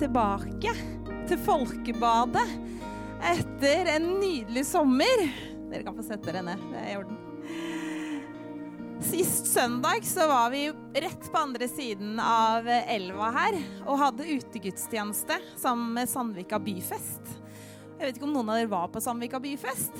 tilbake til Folkebadet etter en nydelig sommer. Dere kan få sette dere ned. Det er i orden. Sist søndag så var vi rett på andre siden av elva her og hadde utegudstjeneste sammen med Sandvika byfest. Jeg vet ikke om noen av dere var på Sandvika byfest?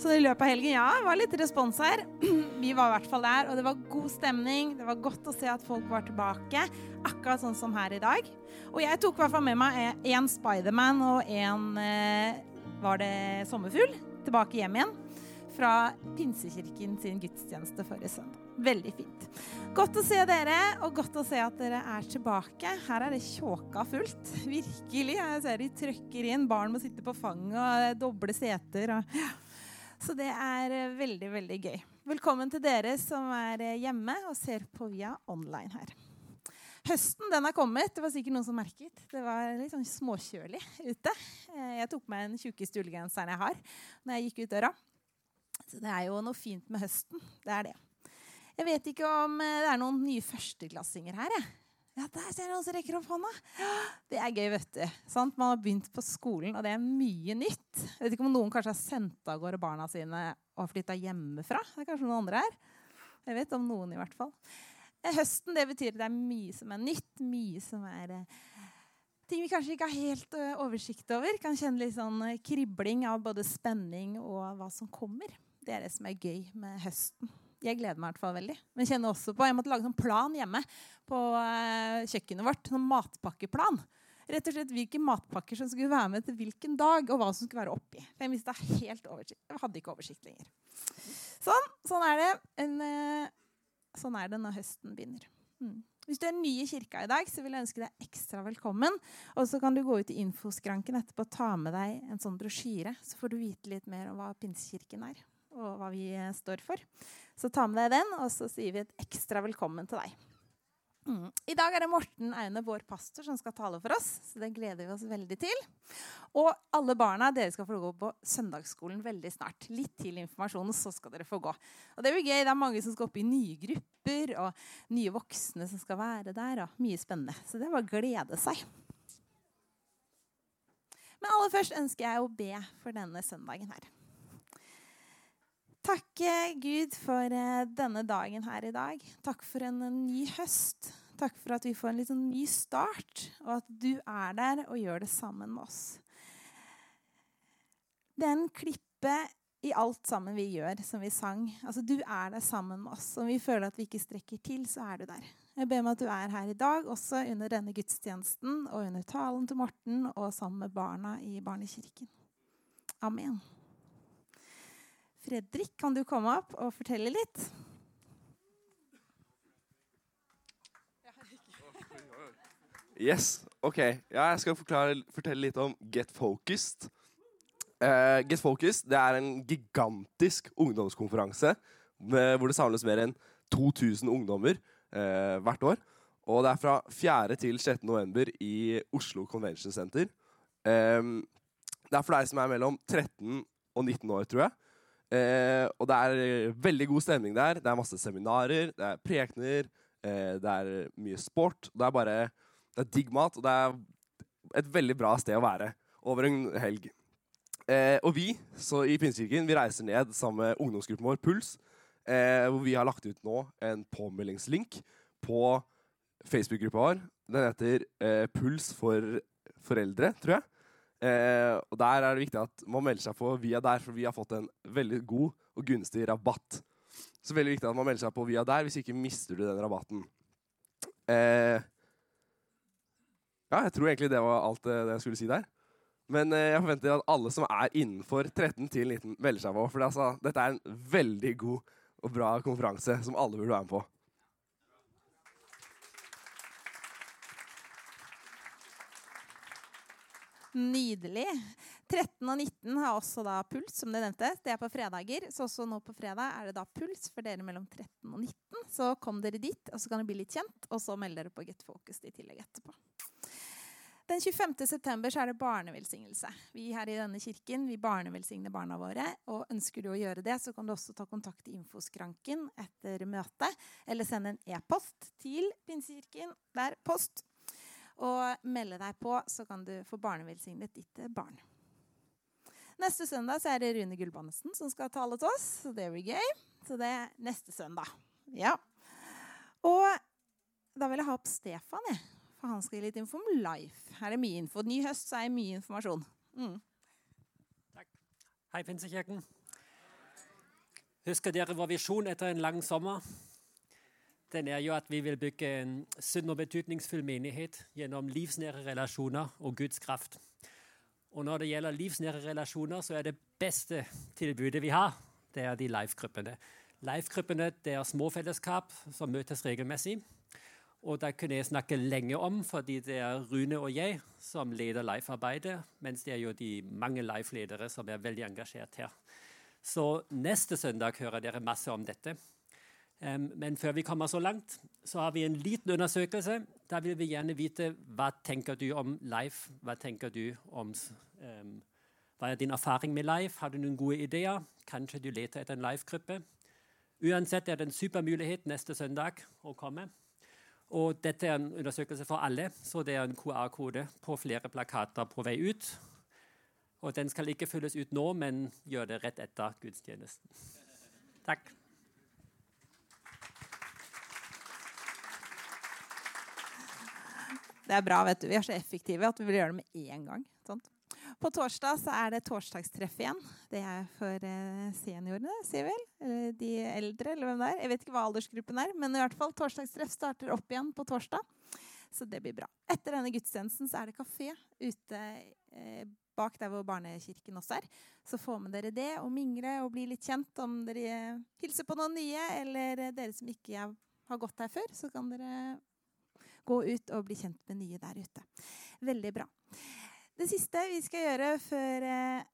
Så i løpet av helgen, ja, det var litt respons her. Vi var i hvert fall der, og det var god stemning. Det var godt å se at folk var tilbake, akkurat sånn som her i dag. Og jeg tok i hvert fall med meg én Spiderman og én eh, var det sommerfugl tilbake hjem igjen fra Pinsekirken sin gudstjeneste forrige søndag. Veldig fint. Godt å se dere, og godt å se at dere er tilbake. Her er det tjåka fullt. Virkelig. Jeg ser de trøkker inn. Barn må sitte på fanget, og doble seter. og... Så det er eh, veldig, veldig gøy. Velkommen til dere som er eh, hjemme og ser på via online her. Høsten den er kommet. Det var sikkert noen som merket. Det var litt sånn småkjølig ute. Eh, jeg tok meg den tjukkeste ullgenseren jeg har når jeg gikk ut døra. Så det er jo noe fint med høsten. Det er det. Jeg vet ikke om det er noen nye førsteklassinger her. Jeg. Ja, der ser jeg noen som rekker opp hånda. Det er gøy, vet du. Sant? Man har begynt på skolen, og det er mye nytt. Jeg vet ikke om noen kanskje har sendt av gårde barna sine og flytta hjemmefra. Det er kanskje noen andre her. Jeg vet om noen, i hvert fall. Eh, høsten det betyr at det er mye som er nytt. Mye som er eh, ting vi kanskje ikke har helt uh, oversikt over. Kan kjenne litt sånn kribling av både spenning og hva som kommer. Det er det som er gøy med høsten. Jeg gleder meg i hvert fall veldig. Men kjenner også på, jeg måtte lage sånn plan hjemme på uh, kjøkkenet vårt. Sånn matpakkeplan. Rett og slett Hvilke matpakker som skulle være med til hvilken dag, og hva som skulle være oppi. For Jeg mista helt oversikt. Jeg hadde ikke oversikt lenger. Sånn, sånn er det. En, uh, sånn er det når høsten begynner. Mm. Hvis du er ny i kirka i dag, så vil jeg ønske deg ekstra velkommen. Og så kan du gå ut i infoskranken etterpå og ta med deg en sånn brosjyre. Så får du vite litt mer om hva Pinsekirken er og hva vi eh, står for. Så ta med deg den, og så sier vi et ekstra velkommen til deg. Mm. I dag er det Morten Aune, vår pastor, som skal tale for oss. Så det gleder vi oss veldig til. Og alle barna dere skal få gå på søndagsskolen veldig snart. Litt til informasjon, så skal dere få gå. Og Det blir gøy. Det er mange som skal opp i nye grupper, og nye voksne som skal være der. og Mye spennende. Så det er bare å glede seg. Men aller først ønsker jeg å be for denne søndagen her. Takk, eh, Gud, for eh, denne dagen her i dag. Takk for en ny høst. Takk for at vi får en litt sånn ny start, og at du er der og gjør det sammen med oss. Den klippet i alt sammen vi gjør, som vi sang. Altså, Du er der sammen med oss. Om vi føler at vi ikke strekker til, så er du der. Jeg ber om at du er her i dag, også under denne gudstjenesten og under talen til Morten og sammen med barna i Barnekirken. Amen. Fredrik, kan du komme opp og fortelle litt? Yes, ok. Ja, jeg skal forklare, fortelle litt om Get Focused. Uh, Get Focused det er en gigantisk ungdomskonferanse med, hvor det samles mer enn 2000 ungdommer uh, hvert år. Og det er fra 4. til 6. november i Oslo Convention Center. Um, det er for deg som er mellom 13 og 19 år, tror jeg. Eh, og det er veldig god stemning der. Det er masse seminarer, det er prekener, eh, det er mye sport. Det er bare det er digg mat, og det er et veldig bra sted å være over en helg. Eh, og vi så i Pinsekirken vi reiser ned sammen med ungdomsgruppen vår Puls, eh, hvor vi har lagt ut nå en påmeldingslink på Facebook-gruppa vår. Den heter eh, Puls for foreldre, tror jeg. Eh, og Der er det viktig at man melder seg på via der, for vi har fått en veldig god og gunstig rabatt. Så veldig viktig at man melder seg på via der, hvis ikke mister du den rabatten. Eh, ja, jeg tror egentlig det var alt det jeg skulle si der. Men eh, jeg forventer at alle som er innenfor 13 til 19, melder seg på. For det, altså, dette er en veldig god og bra konferanse som alle burde være med på. Nydelig. 13 og 19 har også da puls, som det nevnte. Det er på fredager. Så også nå på fredag er det da puls for dere mellom 13 og 19. Så kom dere dit, og så kan dere bli litt kjent. Og så meld dere på Get Focused i tillegg etterpå. Den 25. september så er det barnevelsignelse. Vi her i denne kirken vi barnevelsigner barna våre. og Ønsker du å gjøre det, så kan du også ta kontakt i infoskranken etter møtet. Eller sende en e-post til Pinsekirken. Der, post og melde deg på, så kan du få barnevelsignet ditt barn. Neste søndag er det Rune Gulbrandsen som skal tale til oss. Så det blir gøy. Så det er neste søndag. Ja. Og da vil jeg ha opp Stefan, jeg. For han skal gi litt info om Life. Her er mye info. Ny høst, så er det mye informasjon. Mm. Takk. Hei, Pinsekirken. Husker dere vår visjon etter en lang sommer? Den er jo at vi vil bygge en sunn og betydningsfull menighet gjennom livsnære relasjoner og Guds kraft. Og når det gjelder livsnære relasjoner, så er det beste tilbudet vi har, det er de live-gruppene. Live-gruppene det er små fellesskap som møtes regelmessig. Og det kunne jeg snakke lenge om, fordi det er Rune og jeg som leder live-arbeidet, mens det er jo de mange live-ledere som er veldig engasjert her. Så neste søndag hører dere masse om dette. Men før vi kommer så langt, så har vi en liten undersøkelse. Da vil vi gjerne vite hva tenker du om Leif? Hva tenker du om um, Hva er din erfaring med Leif? Har du noen gode ideer? Kanskje du leter etter en Leif-gruppe? Uansett er det en supermulighet neste søndag å komme. Og dette er en undersøkelse for alle, så det er en QR-kode på flere plakater på vei ut. Og den skal ikke fylles ut nå, men gjør det rett etter gudstjenesten. Takk. Det er bra, vet du. Vi er så effektive at vi vil gjøre det med én gang. Sant? På torsdag så er det torsdagstreff igjen. Det er for eh, seniorene, sier vel? Eller de eldre, eller hvem det er. Jeg vet ikke hva aldersgruppen er, men i hvert fall torsdagstreff starter opp igjen på torsdag. Så det blir bra. Etter denne gudstjenesten så er det kafé ute eh, bak der hvor barnekirken også er. Så få med dere det og mingle og bli litt kjent. Om dere hilser på noen nye, eller dere som ikke har gått her før, så kan dere gå ut og bli kjent med nye der ute. Veldig bra. Det siste vi skal gjøre før eh,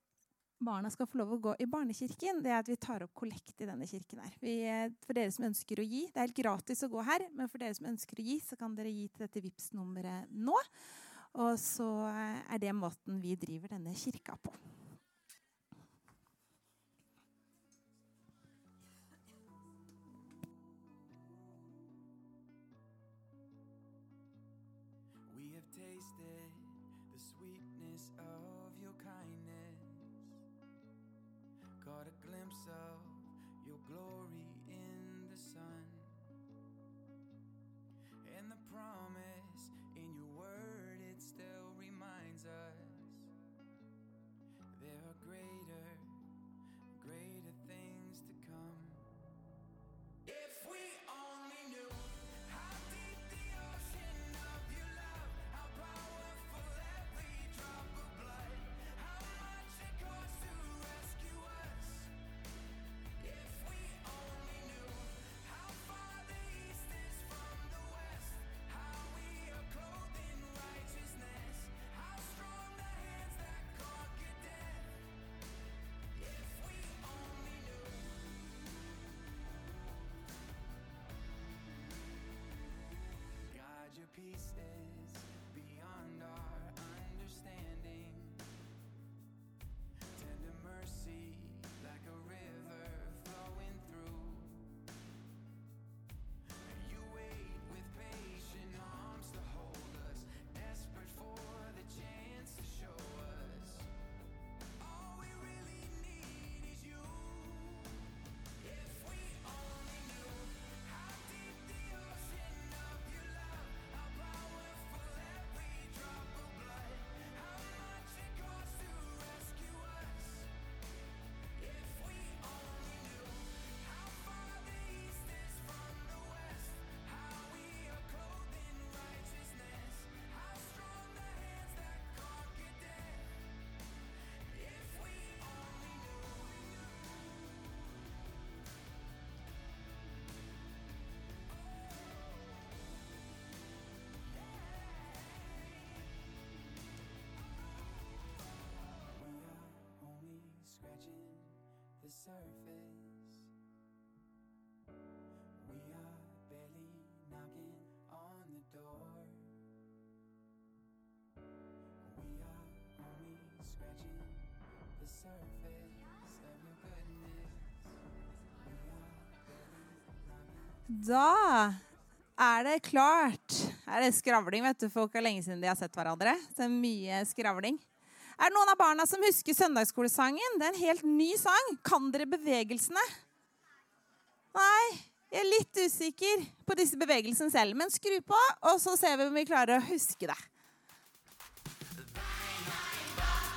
barna skal få lov å gå i barnekirken, det er at vi tar opp kollekt i denne kirken. her. Vi, eh, for dere som ønsker å gi, Det er helt gratis å gå her, men for dere som ønsker å gi, så kan dere gi til dette vips nummeret nå. Og så eh, er det måten vi driver denne kirka på. pieces surface. We are barely knocking on the door. We are only scratching the surface of your goodness. We are Da er det klart. Er det skravling, vet du. Folk har lenge siden de har sett hverandre. Det er mye skravling. Er det noen av barna som husker søndagsskolesangen? Det er en helt ny sang. Kan dere bevegelsene? Nei, jeg er litt usikker på disse bevegelsene selv. Men skru på, og så ser vi om vi klarer å huske det.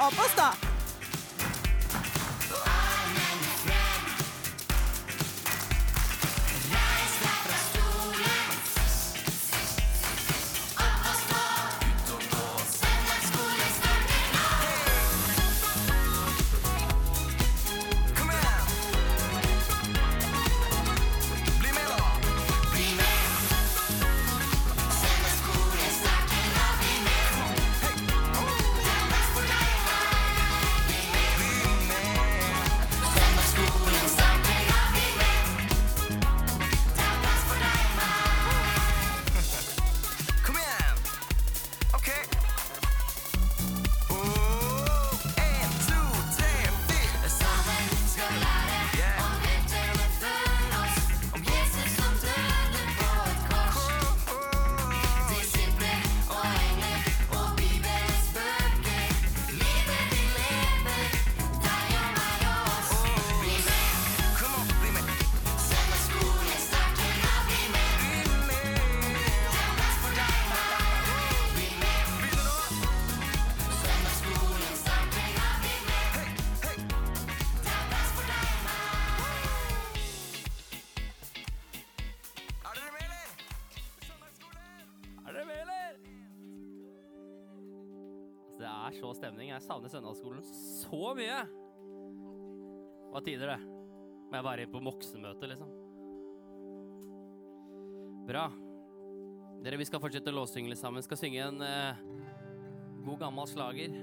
Opp og stå. Hva tider det? Må jeg være inne på Moxemøte, liksom? Bra. Dere, vi skal fortsette å låssynge litt sammen. Skal synge en eh, god gammel slager.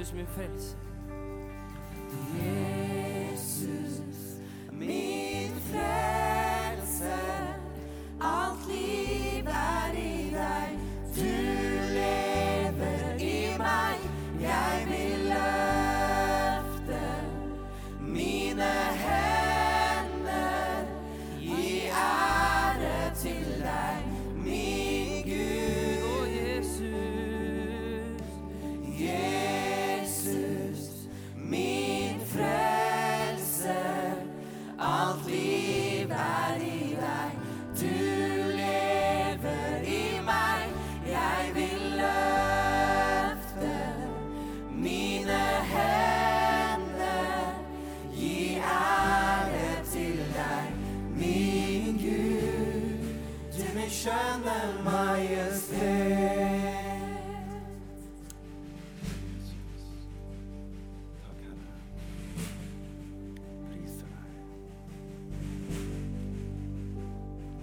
Igjen. Jesus,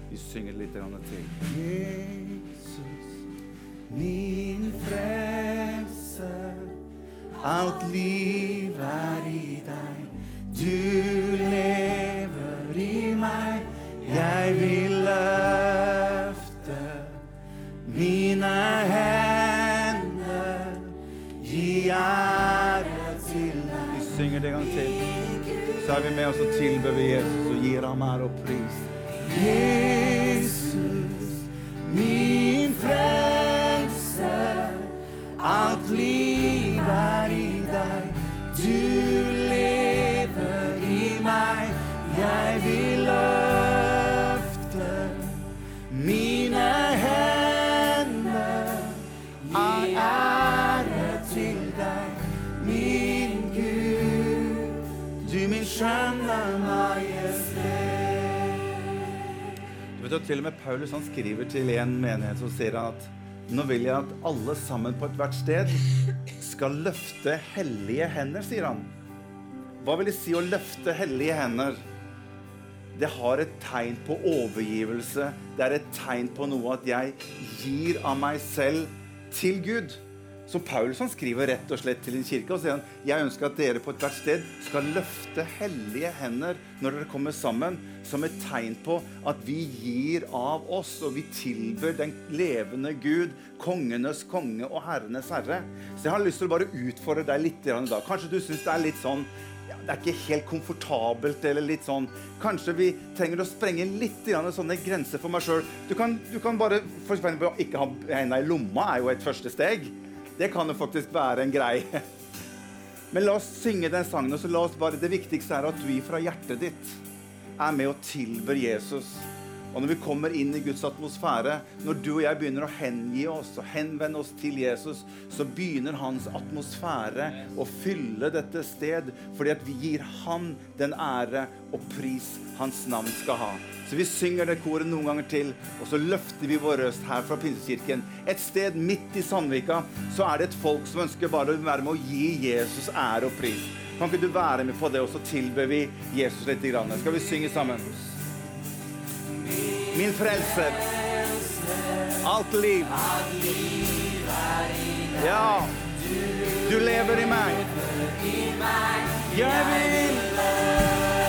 Vi synger litt til. Jesus, min frelser. Alt liv er i deg. Du lever i meg. Jeg vil løfte mine hender. Gi ære til deg. Vi synger det en gang til. Så er vi med oss og tilber vi Jesus og gir ham ære og pris. Jesus, til og med Paulus han skriver til en menighet som sier at nå vil jeg at alle sammen på ethvert sted skal løfte hellige hender, sier han. Hva vil det si å løfte hellige hender? Det har et tegn på overgivelse. Det er et tegn på noe at jeg gir av meg selv til Gud. Så Paulsson skriver rett og slett til en kirke og sier han, jeg ønsker at dere på ethvert sted skal løfte hellige hender når dere kommer sammen, som et tegn på at vi gir av oss, og vi tilber den levende Gud, kongenes konge og herrenes herre. Så jeg har lyst til å bare utfordre deg litt i dag. Kanskje du syns det er litt sånn ja, det er ikke helt komfortabelt eller litt sånn Kanskje vi trenger å sprenge litt sånne grenser for meg sjøl. Du, du kan bare for eksempel, ikke ha hendene i lomma er jo et første steg. Det kan jo faktisk være en greie. Men la oss synge den sangen, og så la oss bare, det viktigste er at du fra hjertet ditt er med og tilber Jesus. Og når vi kommer inn i Guds atmosfære, når du og jeg begynner å hengi oss og henvende oss til Jesus, så begynner hans atmosfære å fylle dette sted, fordi at vi gir han den ære og pris hans navn skal ha. Så vi synger det koret noen ganger til, og så løfter vi vår røst her fra Pinsekirken. Et sted midt i Sandvika så er det et folk som ønsker bare å være med å gi Jesus ære og pris. Kan ikke du være med på det, og så tilber vi Jesus litt? Grann. Skal vi synge sammen? Min frelser. Alt liv. Ja. Du lever i meg. Jeg vil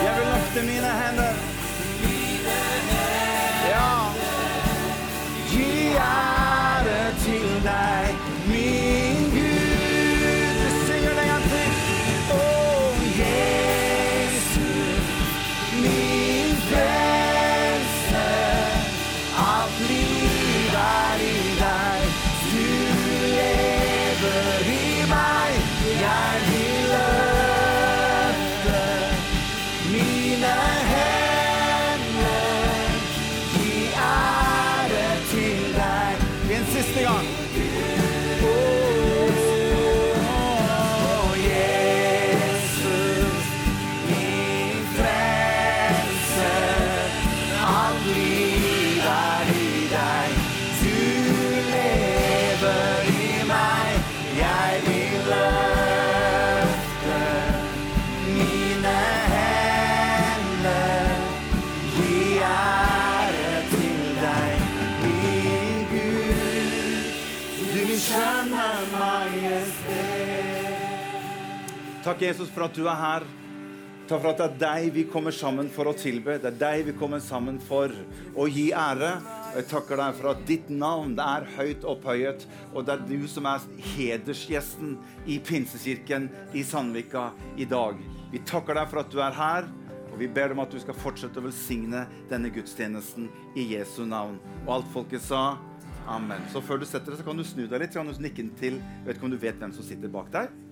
Jeg vil løfte mine hender. Ja. Gi Takk, Jesus, for at du er her. Takk for at det er deg vi kommer sammen for å tilbe. Det er deg vi kommer sammen for å gi ære. Jeg takker deg for at ditt navn er høyt opphøyet, og det er du som er hedersgjesten i Pinsekirken i Sandvika i dag. Vi takker deg for at du er her, og vi ber om at du skal fortsette å velsigne denne gudstjenesten i Jesu navn. Og alt folket sa amen. Så før du setter deg, så kan du snu deg litt. Så kan du nikke til vet ikke om du vet hvem som sitter bak deg,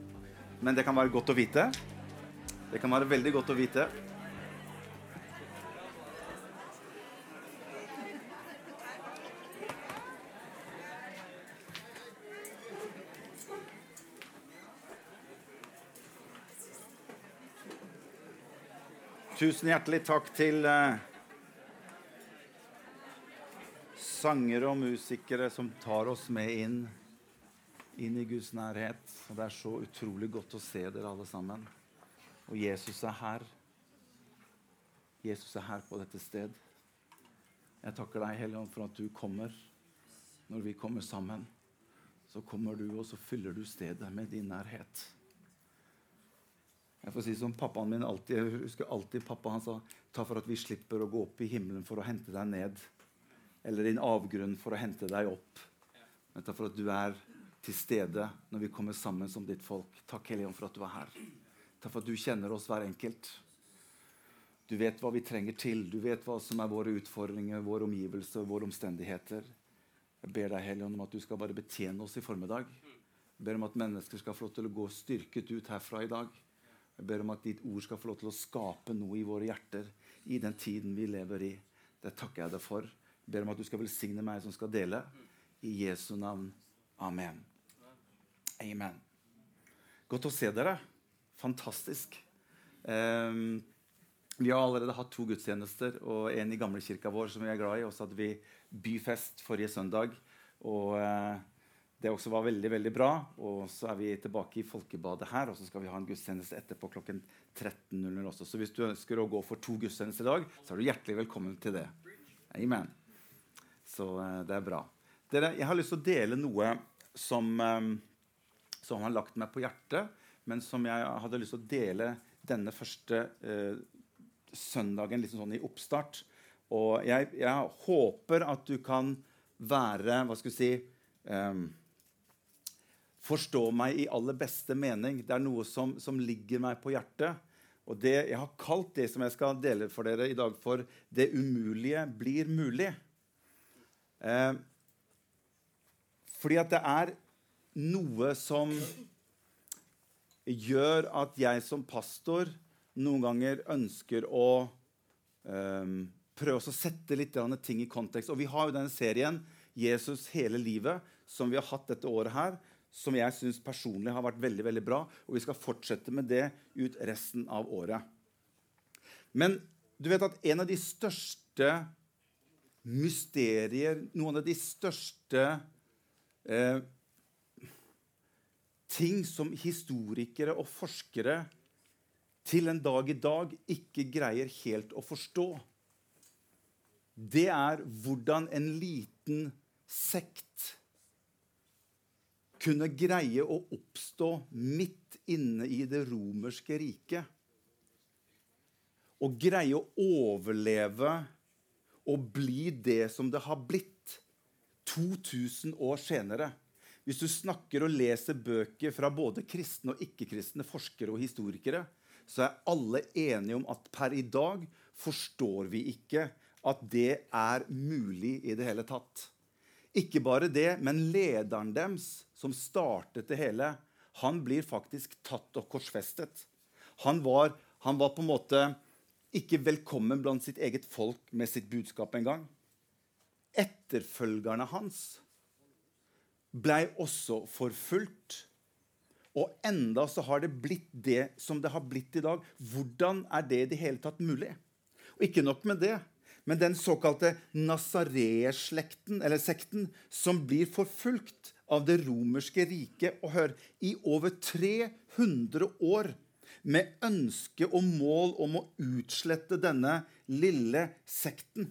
men det kan være godt å vite. Det kan være veldig godt å vite. Tusen hjertelig takk til eh, sangere og musikere som tar oss med inn, inn i Guds nærhet. Og det er så utrolig godt å se dere alle sammen. Og Jesus er her. Jesus er her på dette sted. Jeg takker deg, Hellige Ånd, for at du kommer. Når vi kommer sammen, så kommer du, og så fyller du stedet med din nærhet. Jeg får si som pappaen min alltid, jeg husker alltid pappa han sa ta for at vi slipper å gå opp i himmelen for å hente deg ned. Eller i en avgrunn for å hente deg opp. Men ta for at du er til stede når vi kommer sammen som ditt folk. Takk, Hellige Ånd, for at du er her. Takk for at du kjenner oss hver enkelt. Du vet hva vi trenger til. Du vet hva som er våre utfordringer, våre omgivelser, våre omstendigheter. Jeg ber deg, Hellige Ånd, om at du skal bare betjene oss i formiddag. Jeg ber om at mennesker skal få lov til å gå styrket ut herfra i dag. Jeg ber om at ditt ord skal få lov til å skape noe i våre hjerter i den tiden vi lever i. Det takker jeg deg for. Jeg ber om at du skal velsigne meg som skal dele. I Jesu navn. Amen. Amen. Godt å se dere. Fantastisk. Um, vi har allerede hatt to gudstjenester, og en i gamlekirka vår som vi er glad i. Og så hadde vi byfest forrige søndag. Og uh, det også var veldig veldig bra. Og så er vi tilbake i Folkebadet her, og så skal vi ha en gudstjeneste etterpå klokken 13.00 også. Så hvis du ønsker å gå for to gudstjenester i dag, så er du hjertelig velkommen til det. Amen. Så uh, det er bra. Dere, jeg har lyst til å dele noe som, eh, som har lagt meg på hjertet, men som jeg hadde lyst til å dele denne første eh, søndagen liksom sånn i oppstart. Og jeg, jeg håper at du kan være Hva skal vi si eh, Forstå meg i aller beste mening. Det er noe som, som ligger meg på hjertet. Og det, Jeg har kalt det som jeg skal dele for dere i dag, for 'Det umulige blir mulig'. Eh, fordi at det er noe som gjør at jeg som pastor noen ganger ønsker å um, prøve å sette litt ting i kontekst. Og vi har jo denne serien 'Jesus hele livet', som vi har hatt dette året her, som jeg syns personlig har vært veldig veldig bra. Og vi skal fortsette med det ut resten av året. Men du vet at en av de største mysterier, noen av de største eh, ting som historikere og forskere til en dag i dag ikke greier helt å forstå, det er hvordan en liten sekt kunne greie å oppstå midt inne i det romerske riket. Og greie å overleve og bli det som det har blitt 2000 år senere. Hvis du snakker og leser bøker fra både kristne og ikke-kristne forskere og historikere, så er alle enige om at per i dag forstår vi ikke at det er mulig i det hele tatt. Ikke bare det, men lederen deres, som startet det hele, han blir faktisk tatt og korsfestet. Han var, han var på en måte ikke velkommen blant sitt eget folk med sitt budskap engang. Etterfølgerne hans blei også forfulgt. Og enda så har det blitt det som det har blitt i dag. Hvordan er det i det hele tatt mulig? Og ikke nok med det, men den såkalte Nazareer-slekten, eller sekten, som blir forfulgt av det romerske riket, og hør, i over 300 år, med ønske og mål om å utslette denne lille sekten.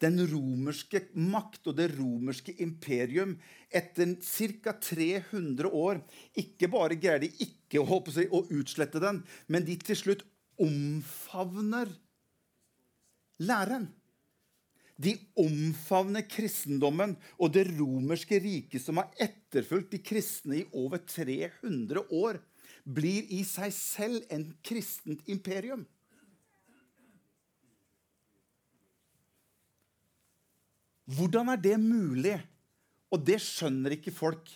Den romerske makt og det romerske imperium etter ca. 300 år ikke bare greier de ikke å, seg, å utslette den, men de til slutt omfavner læren. De omfavner kristendommen og det romerske riket som har etterfulgt de kristne i over 300 år, blir i seg selv en kristent imperium. Hvordan er det mulig? Og det skjønner ikke folk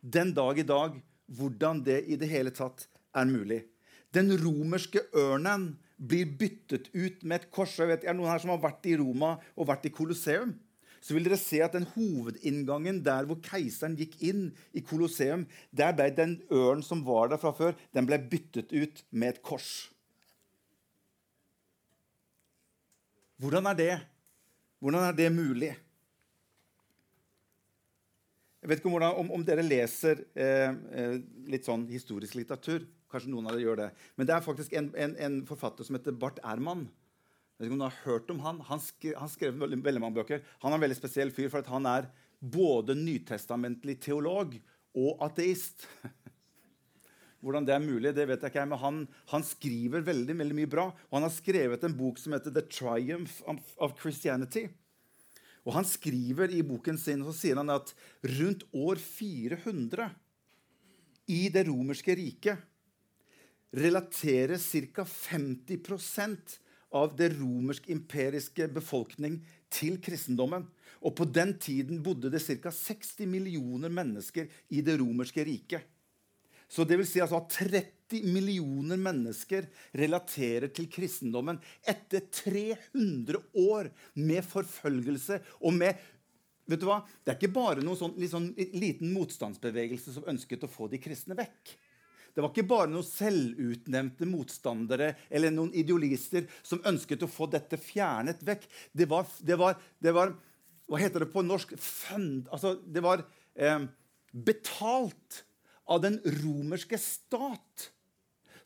den dag i dag, hvordan det i det hele tatt er mulig. Den romerske ørnen blir byttet ut med et kors. Jeg vet, er det noen her som har vært i Roma og vært i Colosseum? Så vil dere se at den hovedinngangen der hvor keiseren gikk inn i Colosseum, der ble den ørnen som var der fra før, den ble byttet ut med et kors. Hvordan er det? Hvordan er det mulig? Jeg vet ikke om, om, om dere leser eh, eh, litt sånn historisk litteratur. Kanskje noen av dere gjør det. Men det er faktisk en, en, en forfatter som heter Bart Erman. Jeg vet ikke om dere har hørt om Han Han, skrev, han skrev veldig, veldig mange bøker. Han er en veldig spesiell fyr, for at han er både nytestamentlig teolog og ateist. Hvordan det er mulig, det vet jeg ikke. Men han, han, skriver veldig, veldig mye bra. Og han har skrevet en bok som heter 'The Triumph of Christianity'. Og han skriver i boken sin så sier han at rundt år 400 i det romerske riket relaterer ca. 50% av det romersk-imperiske befolkning til kristendommen. Og på den tiden bodde det ca. 60 millioner mennesker i det romerske riket. Så det vil si altså at 30 millioner mennesker relaterer til kristendommen etter 300 år med forfølgelse og med vet du hva? Det er ikke bare noen sånn, liksom, liten motstandsbevegelse som ønsket å få de kristne vekk. Det var ikke bare noen selvutnevnte motstandere eller noen idealister som ønsket å få dette fjernet vekk. Det var, det var, det var Hva heter det på norsk? Fund, altså, det var eh, betalt av den romerske stat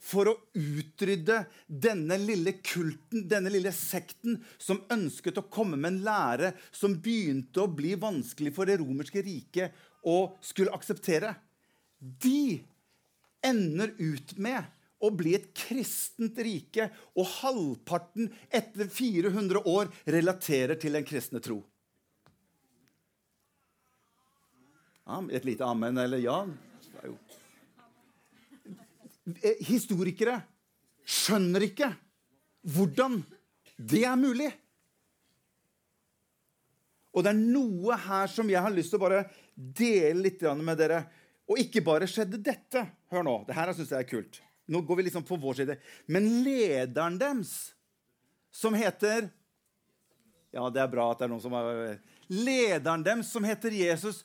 for å utrydde denne lille kulten, denne lille sekten, som ønsket å komme med en lære som begynte å bli vanskelig for det romerske riket å skulle akseptere. De ender ut med å bli et kristent rike, og halvparten etter 400 år relaterer til den kristne tro. Et lite amen eller ja. Det er jo historikere skjønner ikke hvordan det er mulig. Og det er noe her som jeg har lyst til å bare dele litt med dere. Og ikke bare skjedde dette. Hør nå. det her synes jeg er kult. Nå går vi liksom på vår side. Men lederen deres, som heter Ja, det er bra at det er noen som har Lederen deres, som heter Jesus,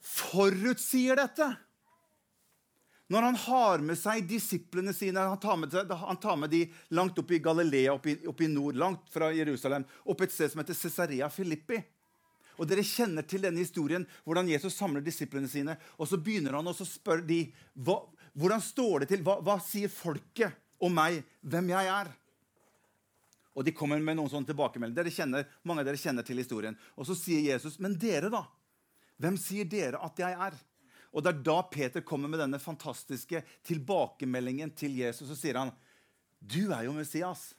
forutsier dette. Når han har med seg disiplene sine Han tar med, han tar med de langt opp i Galilea, opp i, opp i, nord, langt fra Jerusalem, opp et sted som heter Cesarea Filippi. Og Dere kjenner til denne historien, hvordan Jesus samler disiplene sine. Og så begynner han å spørre de, hva, hvordan står det til, hva, hva sier folket om meg, hvem jeg er? Og de kommer med noen sånne tilbakemeldinger. Mange av dere kjenner til historien. Og så sier Jesus, men dere, da? Hvem sier dere at jeg er? Og Det er da Peter kommer med denne fantastiske tilbakemeldingen til Jesus. og sier han, 'Du er jo Messias.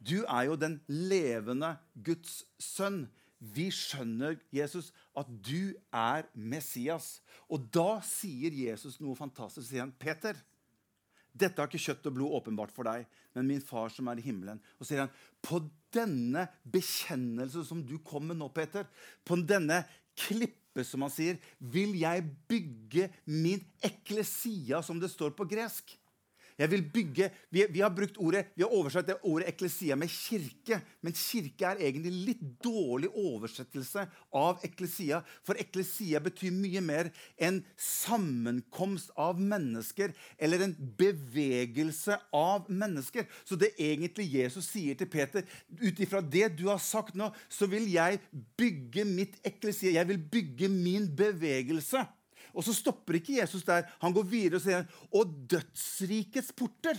Du er jo den levende Guds sønn.' Vi skjønner, Jesus, at du er Messias. Og da sier Jesus noe fantastisk. sier han, 'Peter, dette har ikke kjøtt og blod åpenbart for deg, men min far som er i himmelen.' Og sier han, 'På denne bekjennelse som du kom med nå, Peter, på denne klipp som han sier, vil jeg bygge min eklesia, som det står på gresk. Jeg vil bygge, vi, vi, har brukt ordet, vi har oversatt det ordet eklesia med kirke. Men kirke er egentlig litt dårlig oversettelse av eklesia. For eklesia betyr mye mer en sammenkomst av mennesker. Eller en bevegelse av mennesker. Så det egentlig Jesus sier til Peter, ut ifra det du har sagt nå, så vil jeg bygge mitt eklesia. Jeg vil bygge min bevegelse. Og så stopper ikke Jesus der. Han går videre og sier og dødsrikets porter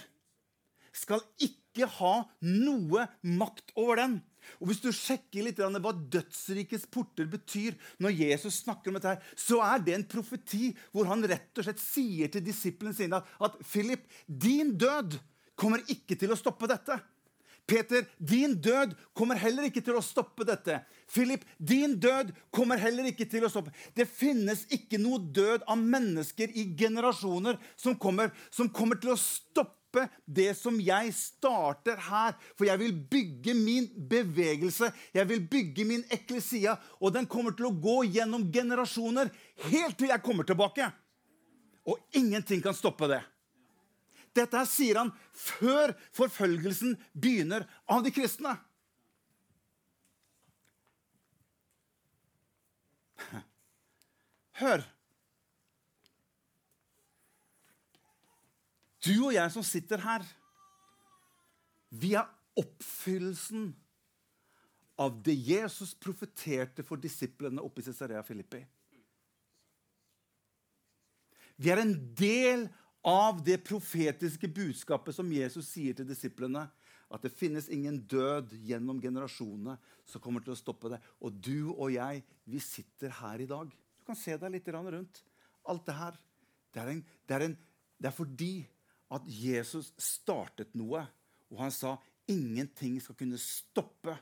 skal ikke ha noe makt over den. Og Hvis du sjekker litt hva dødsrikets porter betyr, når Jesus snakker om dette, her, så er det en profeti hvor han rett og slett sier til disiplene sine at, at Philip, din død kommer ikke til å stoppe dette. Peter, din død kommer heller ikke til å stoppe dette. Philip, din død kommer heller ikke til å stoppe. Det finnes ikke noe død av mennesker i generasjoner som kommer, som kommer til å stoppe det som jeg starter her. For jeg vil bygge min bevegelse, jeg vil bygge min eklesia, og den kommer til å gå gjennom generasjoner helt til jeg kommer tilbake. Og ingenting kan stoppe det. Dette her sier han før forfølgelsen begynner av de kristne. Hør. Du og jeg som sitter her, vi er oppfyllelsen av det Jesus profeterte for disiplene oppe i Cesarea Filippi. Vi er en del av det profetiske budskapet som Jesus sier til disiplene. At det finnes ingen død gjennom generasjonene som kommer til å stoppe det. Og du og jeg, vi sitter her i dag. Du kan se deg litt rundt. Alt det her. Det er, en, det, er en, det er fordi at Jesus startet noe, og han sa ingenting skal kunne stoppe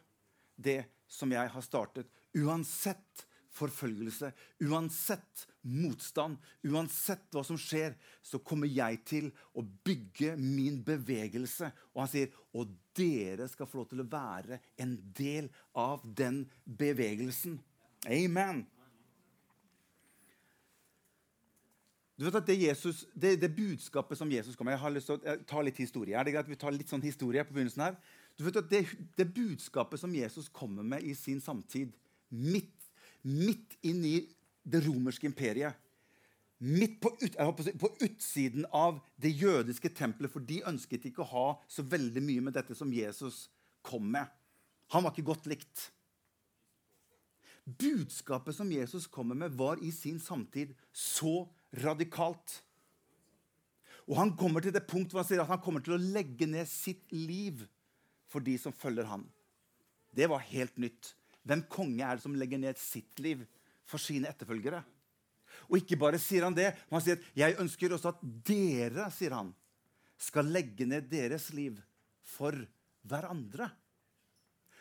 det som jeg har startet. Uansett forfølgelse, uansett motstand, uansett hva som skjer, så kommer jeg til å bygge min bevegelse. Og han sier, og dere skal få lov til å være en del av den bevegelsen. Amen. Du vet at det, Jesus, det, det budskapet som Jesus kom med Jeg har lyst til å ta litt historie. Er det greit at vi tar litt sånn historie på begynnelsen her? Du vet at det, det budskapet som Jesus kommer med i sin samtid, midt, midt inn i det romerske imperiet Midt på, ut, på utsiden av det jødiske tempelet, for de ønsket ikke å ha så veldig mye med dette som Jesus kom med. Han var ikke godt likt. Budskapet som Jesus kommer med, var i sin samtid så radikalt. Og han kommer til det punkt hvor han sier at han kommer til å legge ned sitt liv for de som følger ham. Det var helt nytt. Hvem konge er det som legger ned sitt liv for sine etterfølgere? Og ikke bare sier han det, men han sier at 'jeg ønsker også at dere' sier han, 'skal legge ned deres liv for hverandre'.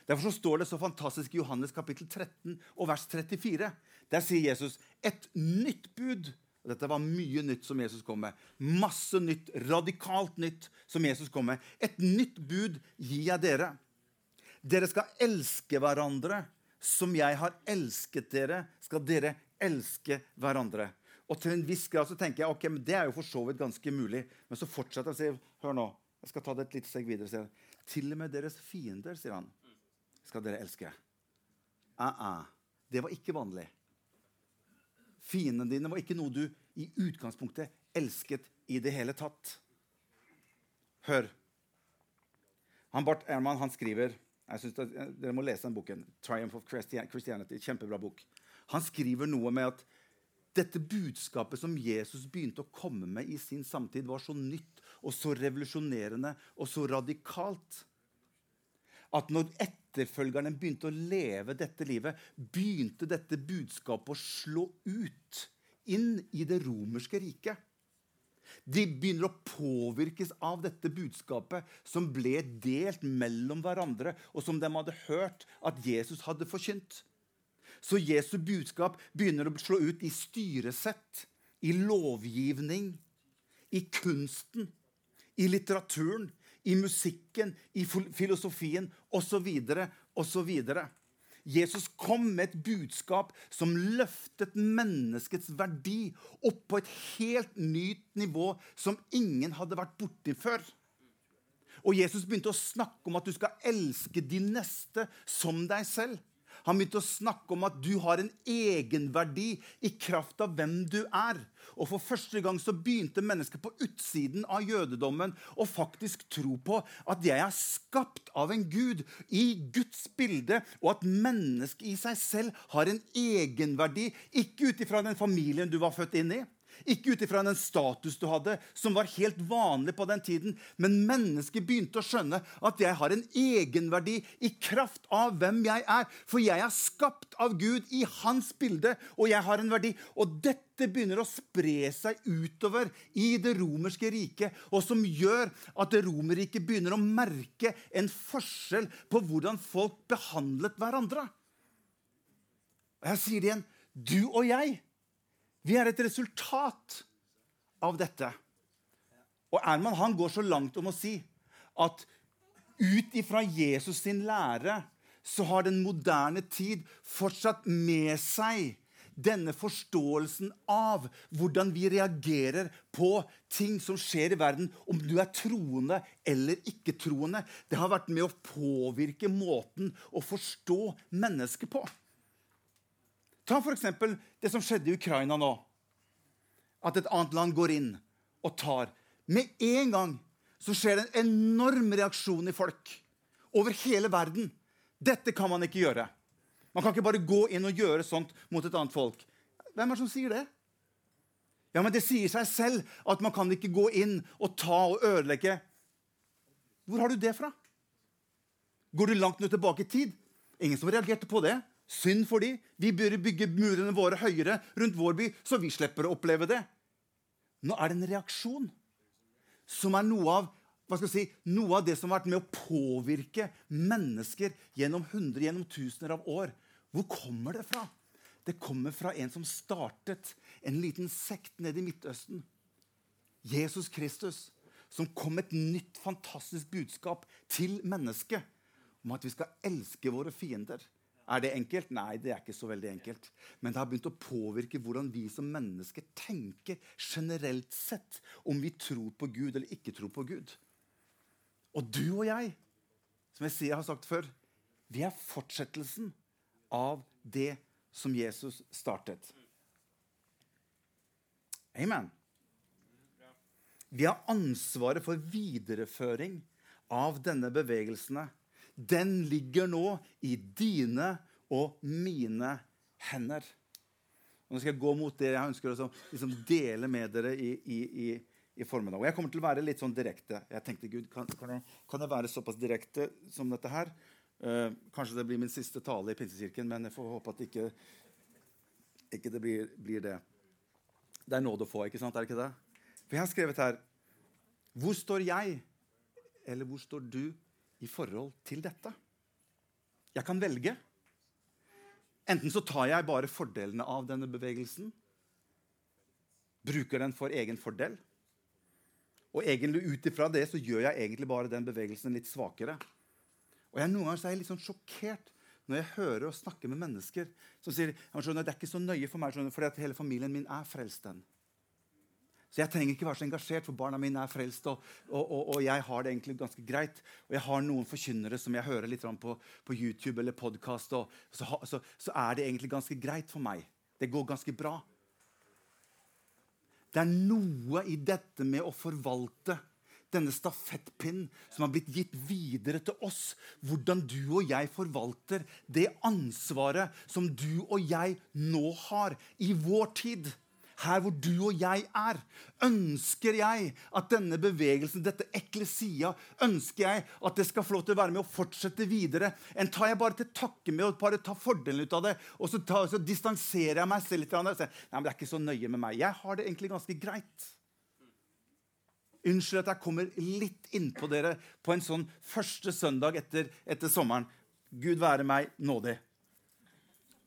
Derfor så står det så fantastisk i Johannes kapittel 13 og vers 34. Der sier Jesus et nytt bud. Og dette var mye nytt som Jesus kom med. Masse nytt, radikalt nytt som Jesus kom med. Et nytt bud gir jeg dere. Dere skal elske hverandre som jeg har elsket dere, skal dere elske hverandre. Og til en viss grad så tenker jeg ok, men det er jo for så vidt ganske mulig. Men så fortsetter jeg og sier hør nå, jeg skal ta det et lite steg videre. Sier han. Til og med deres fiender, sier han, skal dere elske. Uh -uh. Det var ikke vanlig. Fiendene dine var ikke noe du i utgangspunktet elsket i det hele tatt. Hør. Han Bart Ehrman han skriver jeg synes at, Dere må lese den boken. 'Triumph of Christianity'. Kjempebra bok. Han skriver noe med at dette budskapet som Jesus begynte å komme med i sin samtid, var så nytt og så revolusjonerende og så radikalt at når etterfølgerne begynte å leve dette livet, begynte dette budskapet å slå ut inn i det romerske riket. De begynner å påvirkes av dette budskapet som ble delt mellom hverandre, og som de hadde hørt at Jesus hadde forkynt. Så Jesu budskap begynner å slå ut i styresett, i lovgivning, i kunsten, i litteraturen, i musikken, i filosofien osv. osv. Jesus kom med et budskap som løftet menneskets verdi opp på et helt nytt nivå som ingen hadde vært borti før. Og Jesus begynte å snakke om at du skal elske de neste som deg selv. Han begynte å snakke om at du har en egenverdi i kraft av hvem du er. Og For første gang så begynte mennesker på utsiden av jødedommen å faktisk tro på at jeg er skapt av en gud i Guds bilde, og at mennesket i seg selv har en egenverdi. Ikke ut ifra den familien du var født inn i, Ikke ut ifra den status du hadde, som var helt vanlig på den tiden. Men mennesket begynte å skjønne at jeg har en egenverdi i kraft av hvem jeg er. For jeg er skapt av Gud i hans bilde, og jeg har en verdi. Og dette begynner å spre seg utover i det romerske riket, og som gjør at det romerriket begynner å merke en forskjell på hvordan folk behandlet hverandre. Og Jeg sier det igjen. Du og jeg, vi er et resultat av dette. Og Erman han går så langt om å si at ut ifra Jesus sin lære så har den moderne tid fortsatt med seg denne forståelsen av hvordan vi reagerer på ting som skjer i verden, om du er troende eller ikke-troende. Det har vært med å påvirke måten å forstå mennesket på. Ta f.eks. det som skjedde i Ukraina nå. At et annet land går inn og tar. Med en gang så skjer det en enorm reaksjon i folk over hele verden. Dette kan man ikke gjøre. Man kan ikke bare gå inn og gjøre sånt mot et annet folk. Hvem er det som sier det? Ja, men Det sier seg selv at man kan ikke gå inn og ta og ødelegge. Hvor har du det fra? Går du langt nå tilbake i tid? Ingen som reagerte på det. Synd for de. Vi bør bygge murene våre høyere rundt vår by, så vi slipper å oppleve det. Nå er det en reaksjon som er noe av si, noe av det som har vært med å påvirke mennesker gjennom hundre, gjennom tusener av år. Hvor kommer det fra? Det kommer fra en som startet en liten sekt nede i Midtøsten. Jesus Kristus, som kom med et nytt, fantastisk budskap til mennesket om at vi skal elske våre fiender. Er det enkelt? Nei, det er ikke så veldig enkelt. Men det har begynt å påvirke hvordan vi som mennesker tenker generelt sett. Om vi tror på Gud eller ikke tror på Gud. Og du og jeg, som jeg sier jeg har sagt før, vi er fortsettelsen av det som Jesus startet. Amen. Vi har ansvaret for videreføring av denne bevegelsene. Den ligger nå i dine og mine hender. Og nå skal jeg gå mot det jeg ønsker å liksom dele med dere i, i, i, i formiddag. Og jeg kommer til å være litt sånn direkte. Jeg tenkte, Gud, kan, kan, jeg, kan jeg være såpass direkte som dette her? Uh, kanskje det blir min siste tale i Pinsekirken, men jeg får håpe at ikke, ikke det blir, blir det. Det er nåde å få, ikke sant? Er det ikke det? For jeg har skrevet her Hvor står jeg, eller hvor står du, i forhold til dette? Jeg kan velge. Enten så tar jeg bare fordelene av denne bevegelsen, bruker den for egen fordel. Og egentlig ut ifra det så gjør jeg egentlig bare den bevegelsen litt svakere. Og jeg, Noen ganger er jeg litt sånn sjokkert når jeg hører og snakker med mennesker som sier at det er ikke så nøye for meg, at hele familien min er frelst. den. Så jeg trenger ikke være så engasjert, for barna mine er frelst. Og, og, og, og jeg har det egentlig ganske greit. Og jeg har noen forkynnere som jeg hører litt på, på YouTube eller podkast, så, så, så er det egentlig ganske greit for meg. Det går ganske bra. Det er noe i dette med å forvalte denne stafettpinnen som har blitt gitt videre til oss. Hvordan du og jeg forvalter det ansvaret som du og jeg nå har i vår tid. Her hvor du og jeg er, ønsker jeg at denne bevegelsen, dette eklesia, ønsker jeg at det skal få lov til å være med og fortsette videre. En tar jeg bare til takke med å bare ta fordelen ut av det, og så, tar, så distanserer jeg meg selv litt. Og sier, Nei, men det er ikke så nøye med meg. Jeg har det egentlig ganske greit. Unnskyld at jeg kommer litt innpå dere på en sånn første søndag etter, etter sommeren. Gud være meg nådig.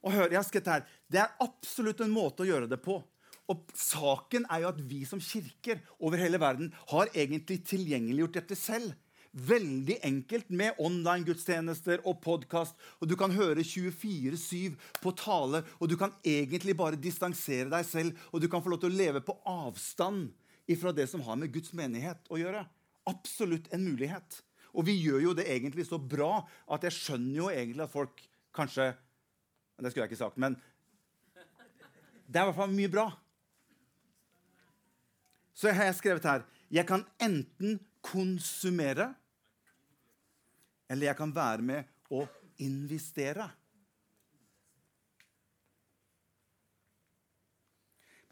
Og hør, jeg har skrevet her. Det er absolutt en måte å gjøre det på. Og saken er jo at vi som kirker over hele verden har egentlig tilgjengeliggjort dette selv. Veldig enkelt med online-gudstjenester og podkast. Og du kan høre 24-7 på tale, og du kan egentlig bare distansere deg selv. Og du kan få lov til å leve på avstand ifra det som har med Guds menighet å gjøre. Absolutt en mulighet. Og vi gjør jo det egentlig så bra at jeg skjønner jo egentlig at folk kanskje Det skulle jeg ikke sagt, men det er i hvert fall mye bra. Så har jeg skrevet her Jeg kan enten konsumere, eller jeg kan være med å investere.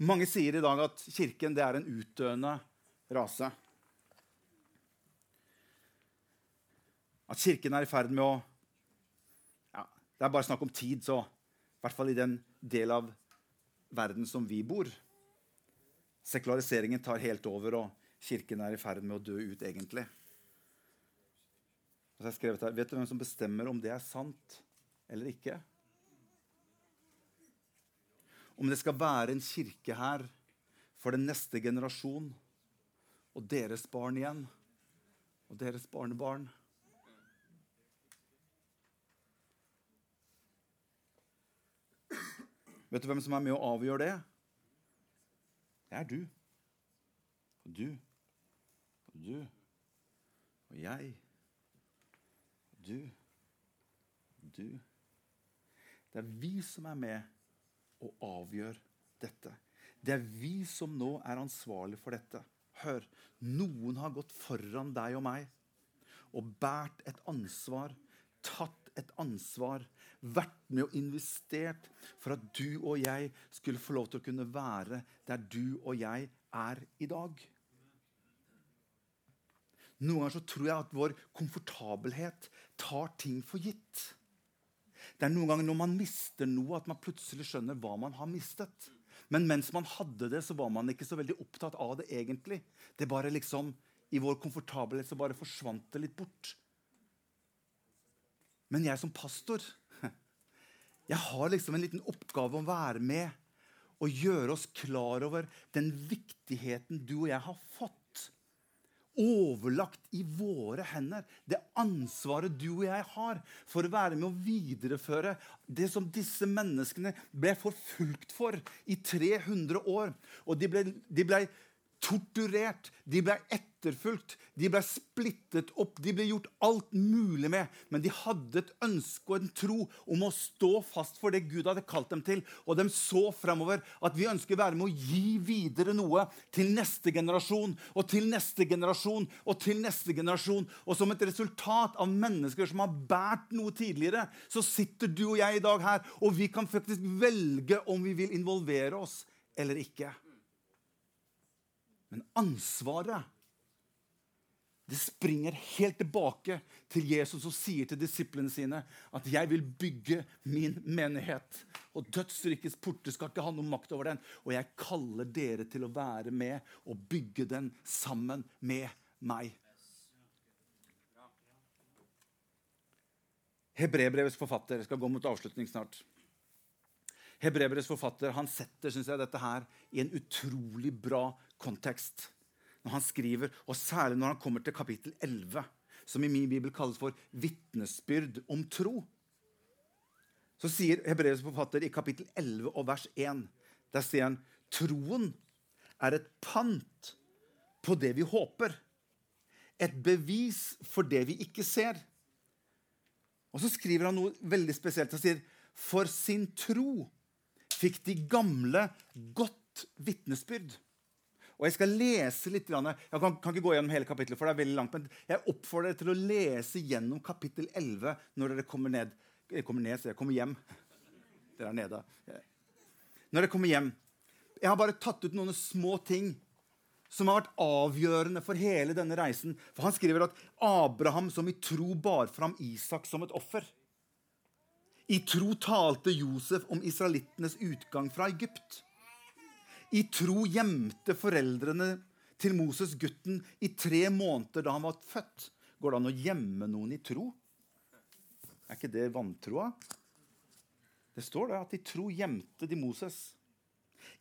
Mange sier i dag at kirken er en utdøende rase. At kirken er i ferd med å ja, Det er bare snakk om tid, så i hvert fall i den del av verden som vi bor. Sekulariseringen tar helt over, og kirken er i ferd med å dø ut, egentlig. Og så har jeg skrevet her, Vet du hvem som bestemmer om det er sant eller ikke? Om det skal være en kirke her for den neste generasjon og deres barn igjen og deres barnebarn. Vet du hvem som er med å avgjøre det? Det er du. Og du. Og du. Og jeg. Og du. Og du. Det er vi som er med og avgjør dette. Det er vi som nå er ansvarlig for dette. Hør, noen har gått foran deg og meg og båret et ansvar, tatt et ansvar, vært med og investert for at du og jeg skulle få lov til å kunne være der du og jeg er i dag. Noen ganger så tror jeg at vår komfortabelhet tar ting for gitt. Det er noen ganger når man mister noe, at man plutselig skjønner hva man har mistet. Men mens man hadde det, så var man ikke så veldig opptatt av det egentlig. Det bare liksom, I vår komfortabelhet så bare forsvant det litt bort. Men jeg som pastor jeg har liksom en liten oppgave å være med og gjøre oss klar over den viktigheten du og jeg har fått overlagt i våre hender. Det ansvaret du og jeg har for å være med å videreføre det som disse menneskene ble forfulgt for i 300 år. Og de ble, de ble torturert, de ble etterfulgt, de ble splittet opp. De ble gjort alt mulig med, men de hadde et ønske og en tro om å stå fast for det Gud hadde kalt dem til. Og de så fremover at vi ønsker å være med å gi videre noe til neste generasjon og til neste generasjon og til neste generasjon. Og som et resultat av mennesker som har båret noe tidligere, så sitter du og jeg i dag her, og vi kan faktisk velge om vi vil involvere oss eller ikke. Men ansvaret det springer helt tilbake til Jesus som sier til disiplene sine at 'jeg vil bygge min menighet', og dødsrikets porter skal ikke ha noe makt over den. Og jeg kaller dere til å være med og bygge den sammen med meg. Hebrebrevets forfatter jeg skal gå mot avslutning snart. Hebrebrevets forfatter han setter synes jeg, dette her i en utrolig bra kontekst. Når han skriver, og Særlig når han kommer til kapittel 11, som i min bibel kalles for vitnesbyrd om tro. Så sier Hebreus forfatter i kapittel 11 og vers 1 Der sier han troen er et pant på det vi håper. Et bevis for det vi ikke ser. Og så skriver han noe veldig spesielt. Han sier for sin tro fikk de gamle godt vitnesbyrd. Og Jeg skal lese litt. Jeg kan, kan ikke gå gjennom hele kapittelet, for det er veldig langt, men jeg oppfordrer dere til å lese gjennom kapittel 11 når dere kommer ned. Jeg kommer ned, så jeg kommer hjem. Dere er nede. Når dere kommer hjem. Jeg har bare tatt ut noen små ting som har vært avgjørende for hele denne reisen. For Han skriver at Abraham som i tro bar fram Isak som et offer. I tro talte Josef om israelittenes utgang fra Egypt. I tro gjemte foreldrene til Moses gutten i tre måneder da han var født. Går det an å gjemme noen i tro? Er ikke det vantroa? Det står det at i tro gjemte de Moses.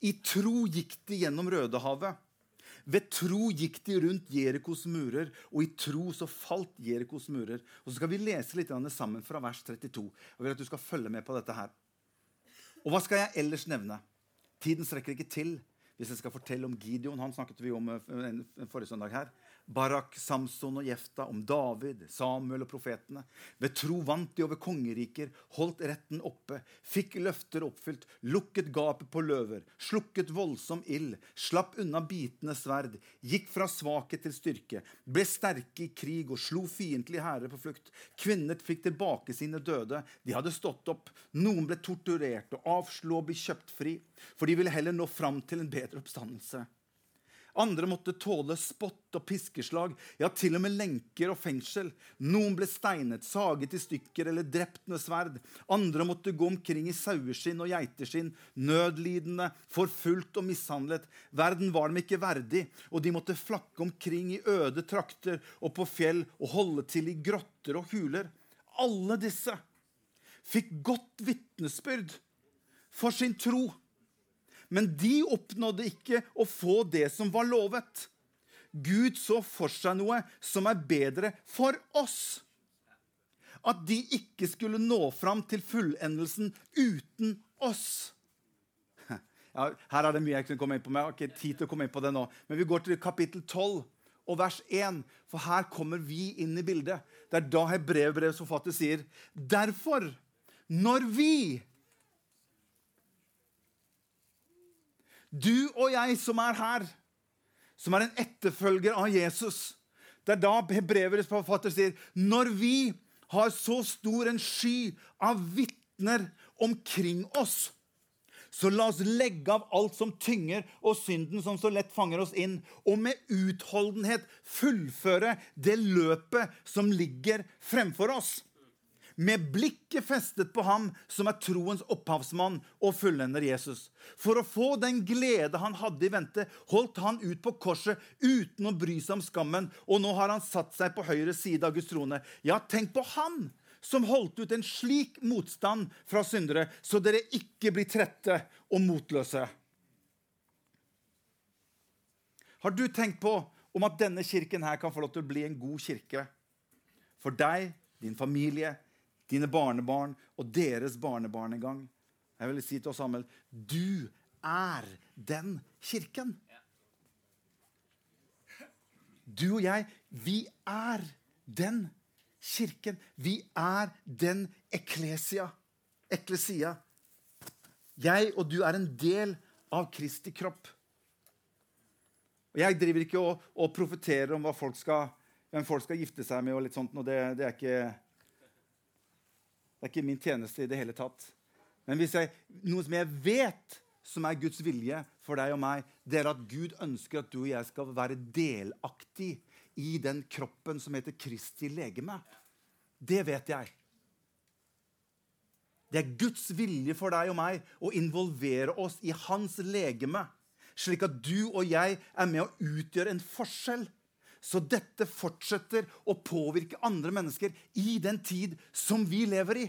I tro gikk de gjennom Rødehavet. Ved tro gikk de rundt Jerikos murer, og i tro så falt Jerikos murer. Og Så skal vi lese litt sammen fra vers 32. Jeg vil at du skal følge med på dette her. Og hva skal jeg ellers nevne? Tiden strekker ikke til hvis jeg skal fortelle om Gideon. Han snakket vi om eh, en- forrige søndag her. Barak, Samson og Jefta, om David, Samuel og profetene. Ved tro vant de over kongeriker, holdt retten oppe, fikk løfter oppfylt, lukket gapet på løver, slukket voldsom ild, slapp unna bitende sverd, gikk fra svakhet til styrke, ble sterke i krig og slo fiendtlige hærer på flukt. Kvinner fikk tilbake sine døde, de hadde stått opp. Noen ble torturert og avslo å bli kjøpt fri, for de ville heller nå fram til en bedre oppstandelse. Andre måtte tåle spott og piskeslag, ja, til og med lenker og fengsel. Noen ble steinet, saget i stykker eller drept med sverd. Andre måtte gå omkring i saueskinn og geiteskinn, nødlidende, forfulgt og mishandlet. Verden var dem ikke verdig, og de måtte flakke omkring i øde trakter og på fjell og holde til i grotter og huler. Alle disse fikk godt vitnesbyrd for sin tro. Men de oppnådde ikke å få det som var lovet. Gud så for seg noe som er bedre for oss. At de ikke skulle nå fram til fullendelsen uten oss. Ja, her er det mye jeg kunne komme inn på, men jeg har ikke tid til å komme inn på det nå. Men vi går til kapittel 12 og vers 1, for her kommer vi inn i bildet. Det er da Hebreerbrevets forfatter sier Derfor, når vi Du og jeg som er her, som er en etterfølger av Jesus. Det er da Hebreverets forfatter sier når vi har så stor en sky av vitner omkring oss, så la oss legge av alt som tynger, og synden som så lett fanger oss inn, og med utholdenhet fullføre det løpet som ligger fremfor oss med blikket festet på ham som er troens opphavsmann og fullender Jesus. For å få den glede han hadde i vente, holdt han ut på korset uten å bry seg om skammen, og nå har han satt seg på høyre side av Guds trone. Ja, tenk på han som holdt ut en slik motstand fra syndere, så dere ikke blir trette og motløse. Har du tenkt på om at denne kirken her kan få lov til å bli en god kirke? For deg, din familie, dine barnebarn og deres barnebarn en gang. Jeg vil si til oss sammen du er den kirken. Du og jeg, vi er den kirken. Vi er den eklesia. Eklesia. Jeg og du er en del av Kristi kropp. Og Jeg driver ikke og, og profeterer om folk skal, hvem folk skal gifte seg med. og litt sånt, og det, det, er ikke, det er ikke min tjeneste i det hele tatt. Men hvis jeg, noe som jeg vet som er Guds vilje for deg og meg, det er at Gud ønsker at du og jeg skal være delaktig i den kroppen som heter Kristi legeme. Det vet jeg. Det er Guds vilje for deg og meg å involvere oss i hans legeme, slik at du og jeg er med å utgjøre en forskjell. Så dette fortsetter å påvirke andre mennesker i den tid som vi lever i.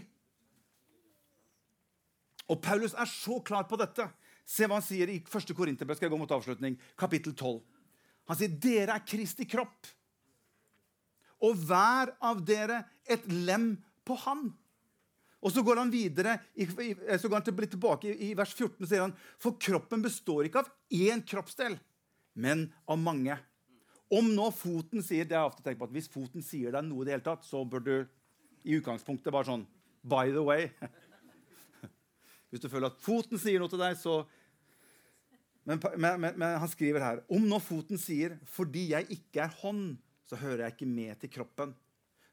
Og Paulus er så klar på dette. Se hva han sier i 1. Korinterbrev, skal jeg gå mot avslutning, kapittel 12. Han sier, 'Dere er Kristi kropp, og hver av dere et lem på Han'. Og så går han videre, så går han til, tilbake i, vers 14, sier han, 'For kroppen består ikke av én kroppsdel, men av mange'. Om nå foten sier det har jeg ofte tenkt på at Hvis foten sier deg noe, i det hele tatt, så bør du i utgangspunktet bare sånn By the way. Hvis du føler at foten sier noe til deg, så men, men, men, men han skriver her Om nå foten sier 'fordi jeg ikke er hånd, så hører jeg ikke med til kroppen',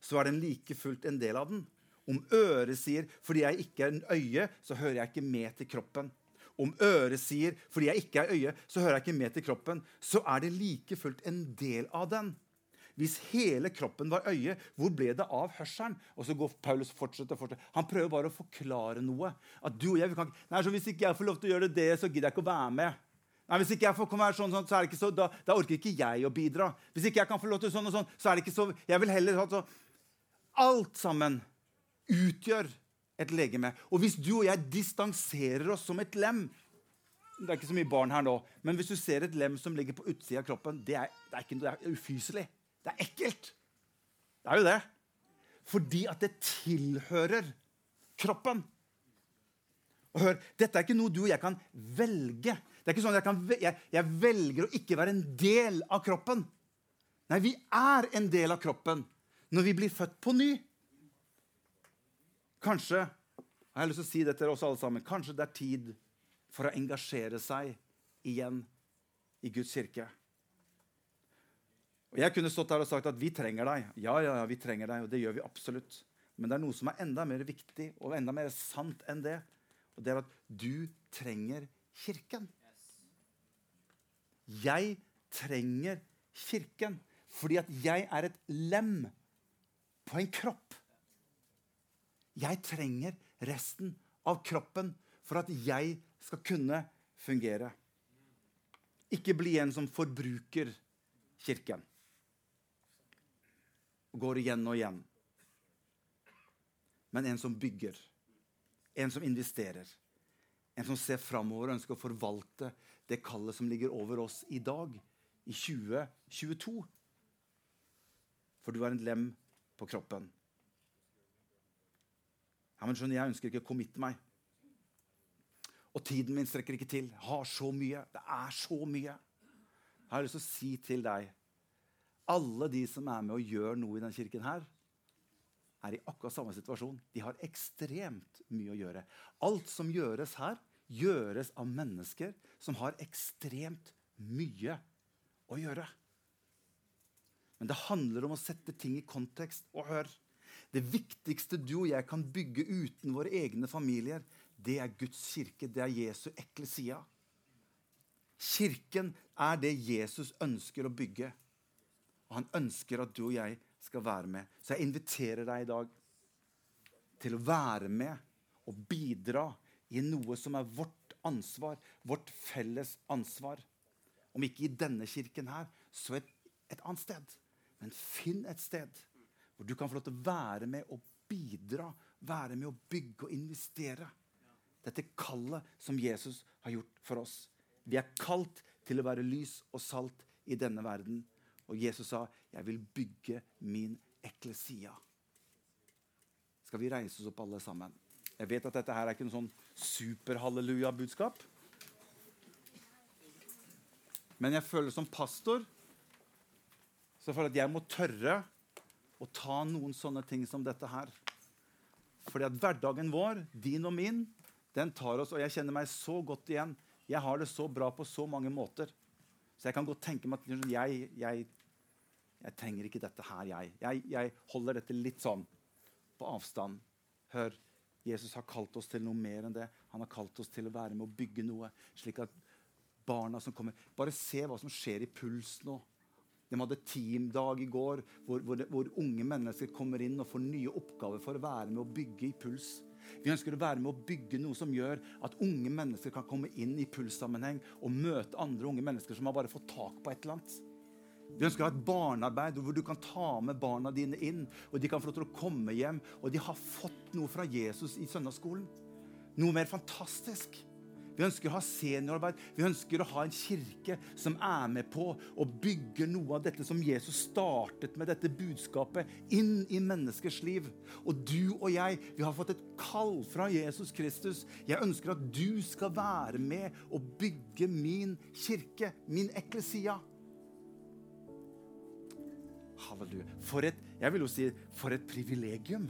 så er den like fullt en del av den. Om øret sier 'fordi jeg ikke er en øye, så hører jeg ikke med til kroppen'. Om øret sier 'fordi jeg ikke er øye, så hører jeg ikke med til kroppen', så er det like fullt en del av den. Hvis hele kroppen var øye, hvor ble det av hørselen? Og så går Paulus fortsetter, fortsetter. Han prøver bare å forklare noe. At du og jeg, kan, nei, så Hvis ikke jeg får lov til å gjøre det, så gidder jeg ikke å være med. Nei, Hvis ikke jeg får være sånn, sånn, så er det ikke så, da, da orker ikke jeg å bidra. Hvis ikke jeg kan få lov til sånn og sånn, så er det ikke så Jeg vil heller altså, Alt sammen utgjør et legeme. Og hvis du og jeg distanserer oss som et lem Det er ikke så mye barn her nå, men hvis du ser et lem som ligger på utsida av kroppen, det er, det er, ikke, det er ufyselig. Det er ekkelt. Det er jo det. Fordi at det tilhører kroppen. Og hør, Dette er ikke noe du og jeg kan velge. Det er ikke sånn at jeg, kan, jeg, jeg velger å ikke være en del av kroppen. Nei, vi er en del av kroppen når vi blir født på ny. Kanskje jeg har lyst til å si det til oss alle sammen, kanskje det er tid for å engasjere seg igjen i Guds kirke. Og Jeg kunne stått der og sagt at vi trenger deg. Ja, ja, ja, vi trenger deg, og det gjør vi absolutt. Men det er noe som er enda mer viktig og enda mer sant enn det. Og det er at du trenger kirken. Jeg trenger kirken fordi at jeg er et lem på en kropp. Jeg trenger resten av kroppen for at jeg skal kunne fungere. Ikke bli en som forbruker kirken. Og går igjen og igjen. Men en som bygger. En som investerer. En som ser framover og ønsker å forvalte det kallet som ligger over oss i dag, i 2022. For du er en lem på kroppen. Ja, men skjønner, Jeg ønsker ikke å committe meg. Og tiden min strekker ikke til. Jeg har så mye. Det er så mye. Jeg har lyst til å si til deg alle de som er med og gjør noe i denne kirken her, er i akkurat samme situasjon. De har ekstremt mye å gjøre. Alt som gjøres her, gjøres av mennesker som har ekstremt mye å gjøre. Men det handler om å sette ting i kontekst. Og hør, det viktigste du og jeg kan bygge uten våre egne familier, det er Guds kirke. Det er Jesu ekle eklesia. Kirken er det Jesus ønsker å bygge. Og han ønsker at du og jeg skal være med. Så jeg inviterer deg i dag til å være med og bidra i noe som er vårt ansvar, vårt felles ansvar. Om ikke i denne kirken her, så et, et annet sted. Men finn et sted hvor du kan få lov til å være med og bidra, være med å bygge og investere. Dette kallet som Jesus har gjort for oss. Vi er kalt til å være lys og salt i denne verden. Og Jesus sa, 'Jeg vil bygge min eklesia'. Skal vi reise oss opp alle sammen? Jeg vet at dette her er ikke noe sånn superhalleluja-budskap. Men jeg føler som pastor så jeg føler at jeg må tørre å ta noen sånne ting som dette her. Fordi at hverdagen vår, din og min, den tar oss Og jeg kjenner meg så godt igjen. Jeg har det så bra på så mange måter. Så jeg kan godt tenke meg at jeg, jeg, jeg trenger ikke dette her, jeg. jeg. Jeg holder dette litt sånn på avstand. Hør, Jesus har kalt oss til noe mer enn det. Han har kalt oss til å være med å bygge noe, slik at barna som kommer Bare se hva som skjer i Puls nå. De hadde teamdag i går, hvor, hvor, hvor unge mennesker kommer inn og får nye oppgaver for å være med å bygge i Puls. Vi ønsker å være med å bygge noe som gjør at unge mennesker kan komme inn i pulssammenheng og møte andre unge mennesker som har bare fått tak på et eller annet. Vi ønsker å ha et barnearbeid hvor du kan ta med barna dine inn, og de kan få lov til å komme hjem, og de har fått noe fra Jesus i søndagsskolen. Noe mer fantastisk. Vi ønsker å ha seniorarbeid. Vi ønsker å ha en kirke som er med på å bygge noe av dette som Jesus startet med dette budskapet, inn i menneskers liv. Og du og jeg, vi har fått et kall fra Jesus Kristus. Jeg ønsker at du skal være med og bygge min kirke, min eklesia. Halleluja. For et, jeg vil jo si, for et privilegium.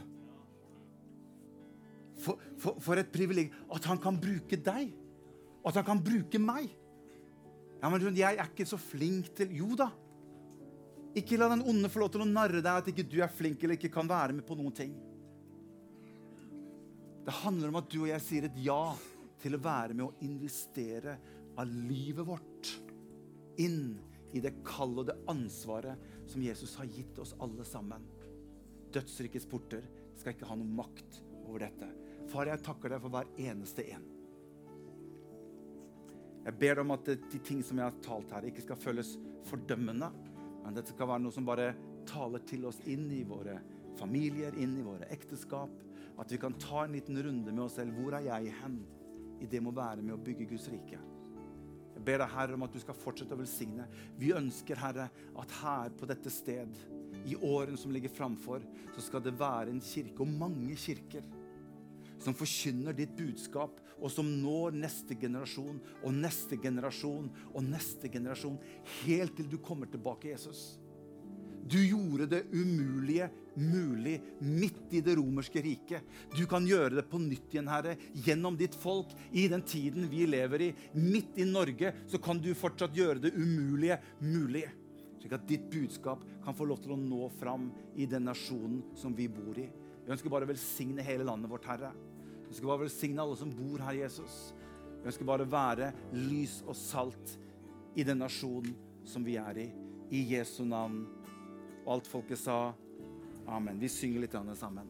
For, for, for et privilegium at han kan bruke deg. At han kan bruke meg. Ja, men Jeg er ikke så flink til Jo da. Ikke la den onde få lov til å narre deg at ikke du er flink eller ikke kan være med på noen ting. Det handler om at du og jeg sier et ja til å være med å investere av livet vårt inn i det kallet og det ansvaret som Jesus har gitt oss alle sammen. Dødsrikets porter skal ikke ha noe makt over dette. Far, jeg takker deg for hver eneste en. Jeg ber deg om at de ting som jeg har talt her, ikke skal føles fordømmende, men dette skal være noe som bare taler til oss inn i våre familier, inn i våre ekteskap. At vi kan ta en liten runde med oss selv. Hvor er jeg hen i det med å være med å bygge Guds rike? Jeg ber deg, Herre, om at du skal fortsette å velsigne. Vi ønsker, Herre, at her på dette sted, i årene som ligger framfor, så skal det være en kirke, og mange kirker, som forkynner ditt budskap, og som når neste generasjon og neste generasjon og neste generasjon, helt til du kommer tilbake, Jesus. Du gjorde det umulige mulig midt i det romerske riket. Du kan gjøre det på nytt igjen, Herre, gjennom ditt folk i den tiden vi lever i. Midt i Norge så kan du fortsatt gjøre det umulige mulig. Slik at ditt budskap kan få lov til å nå fram i den nasjonen som vi bor i. Vi ønsker bare å velsigne hele landet vårt, Herre. Jeg ønsker bare velsigne alle som bor her, Jesus. Jeg ønsker bare å være lys og salt i den nasjonen som vi er i. I Jesu navn. Og alt folket sa amen. Vi synger litt sammen.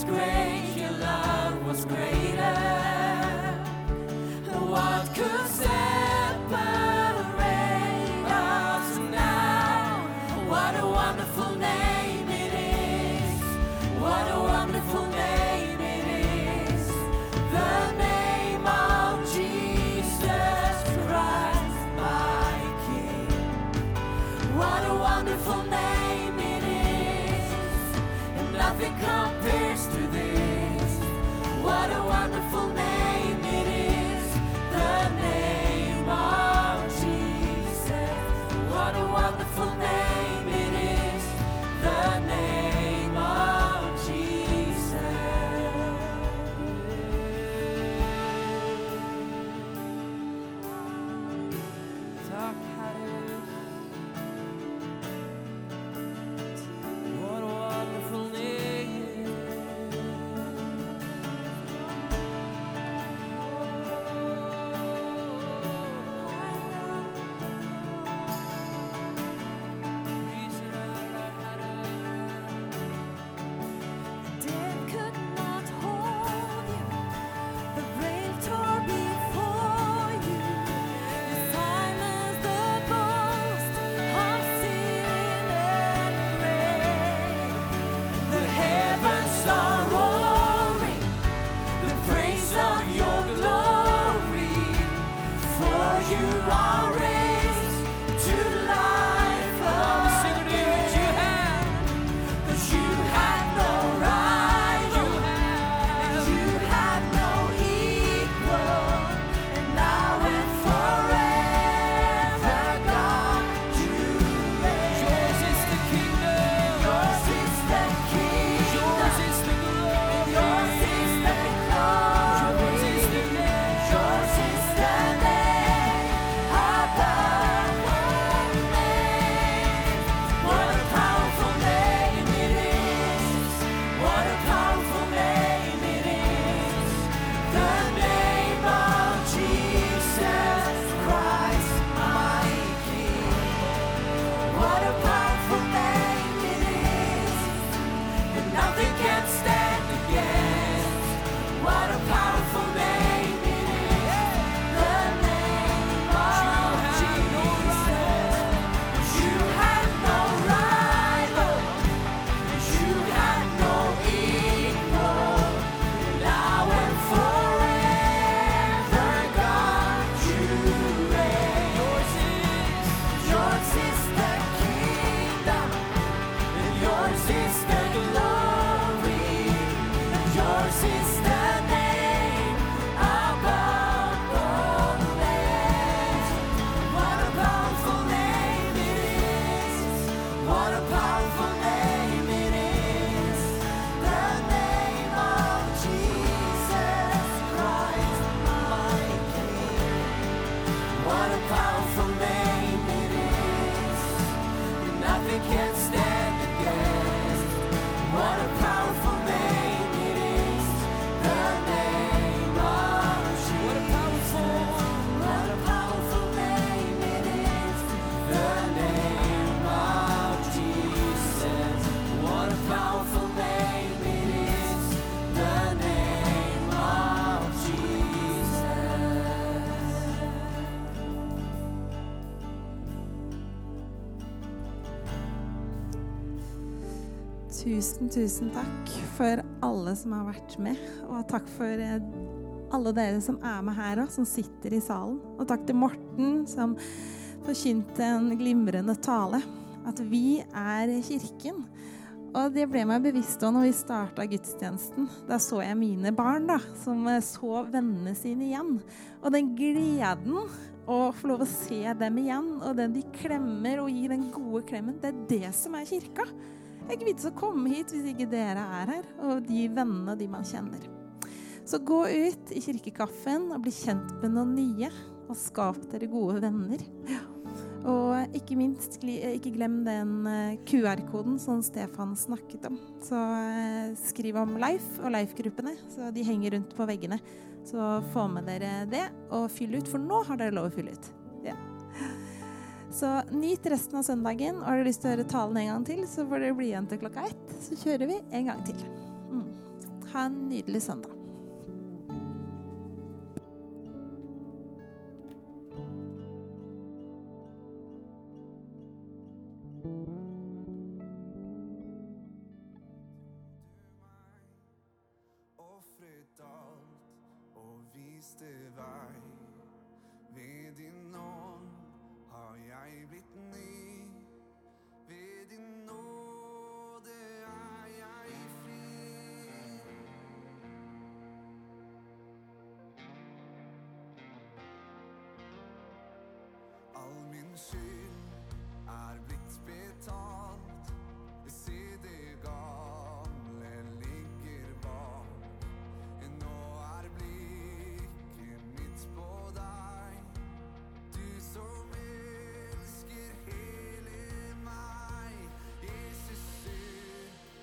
Was great, your love was greater. Tusen, tusen takk for alle som har vært med, og takk for eh, alle dere som er med her òg, som sitter i salen. Og takk til Morten, som forkynte en glimrende tale. At vi er kirken. Og det ble meg bevisst òg når vi starta gudstjenesten. Da så jeg mine barn da, som eh, så vennene sine igjen. Og den gleden å få lov å se dem igjen, og den de klemmer og gir den gode klemmen, det er det som er kirka. Er ikke vits å komme hit hvis ikke dere er her, og de vennene de man kjenner. Så gå ut i kirkekaffen og bli kjent med noen nye, og skap dere gode venner. Og ikke minst, eh, ikke glem den eh, QR-koden som Stefan snakket om. Så eh, skriv om Leif og Leif-gruppene, så de henger rundt på veggene. Så få med dere det, og fyll ut, for nå har dere lov å fylle ut. Ja. Så nyt resten av søndagen, og har du lyst til å høre talen en gang til, så får dere bli igjen til klokka ett. Så kjører vi en gang til. Mm. Ha en nydelig søndag. Alt og viste vei. Ved din ånd har jeg blitt ny. Ved din nåde er jeg fri. All min skyld er blitt betalt.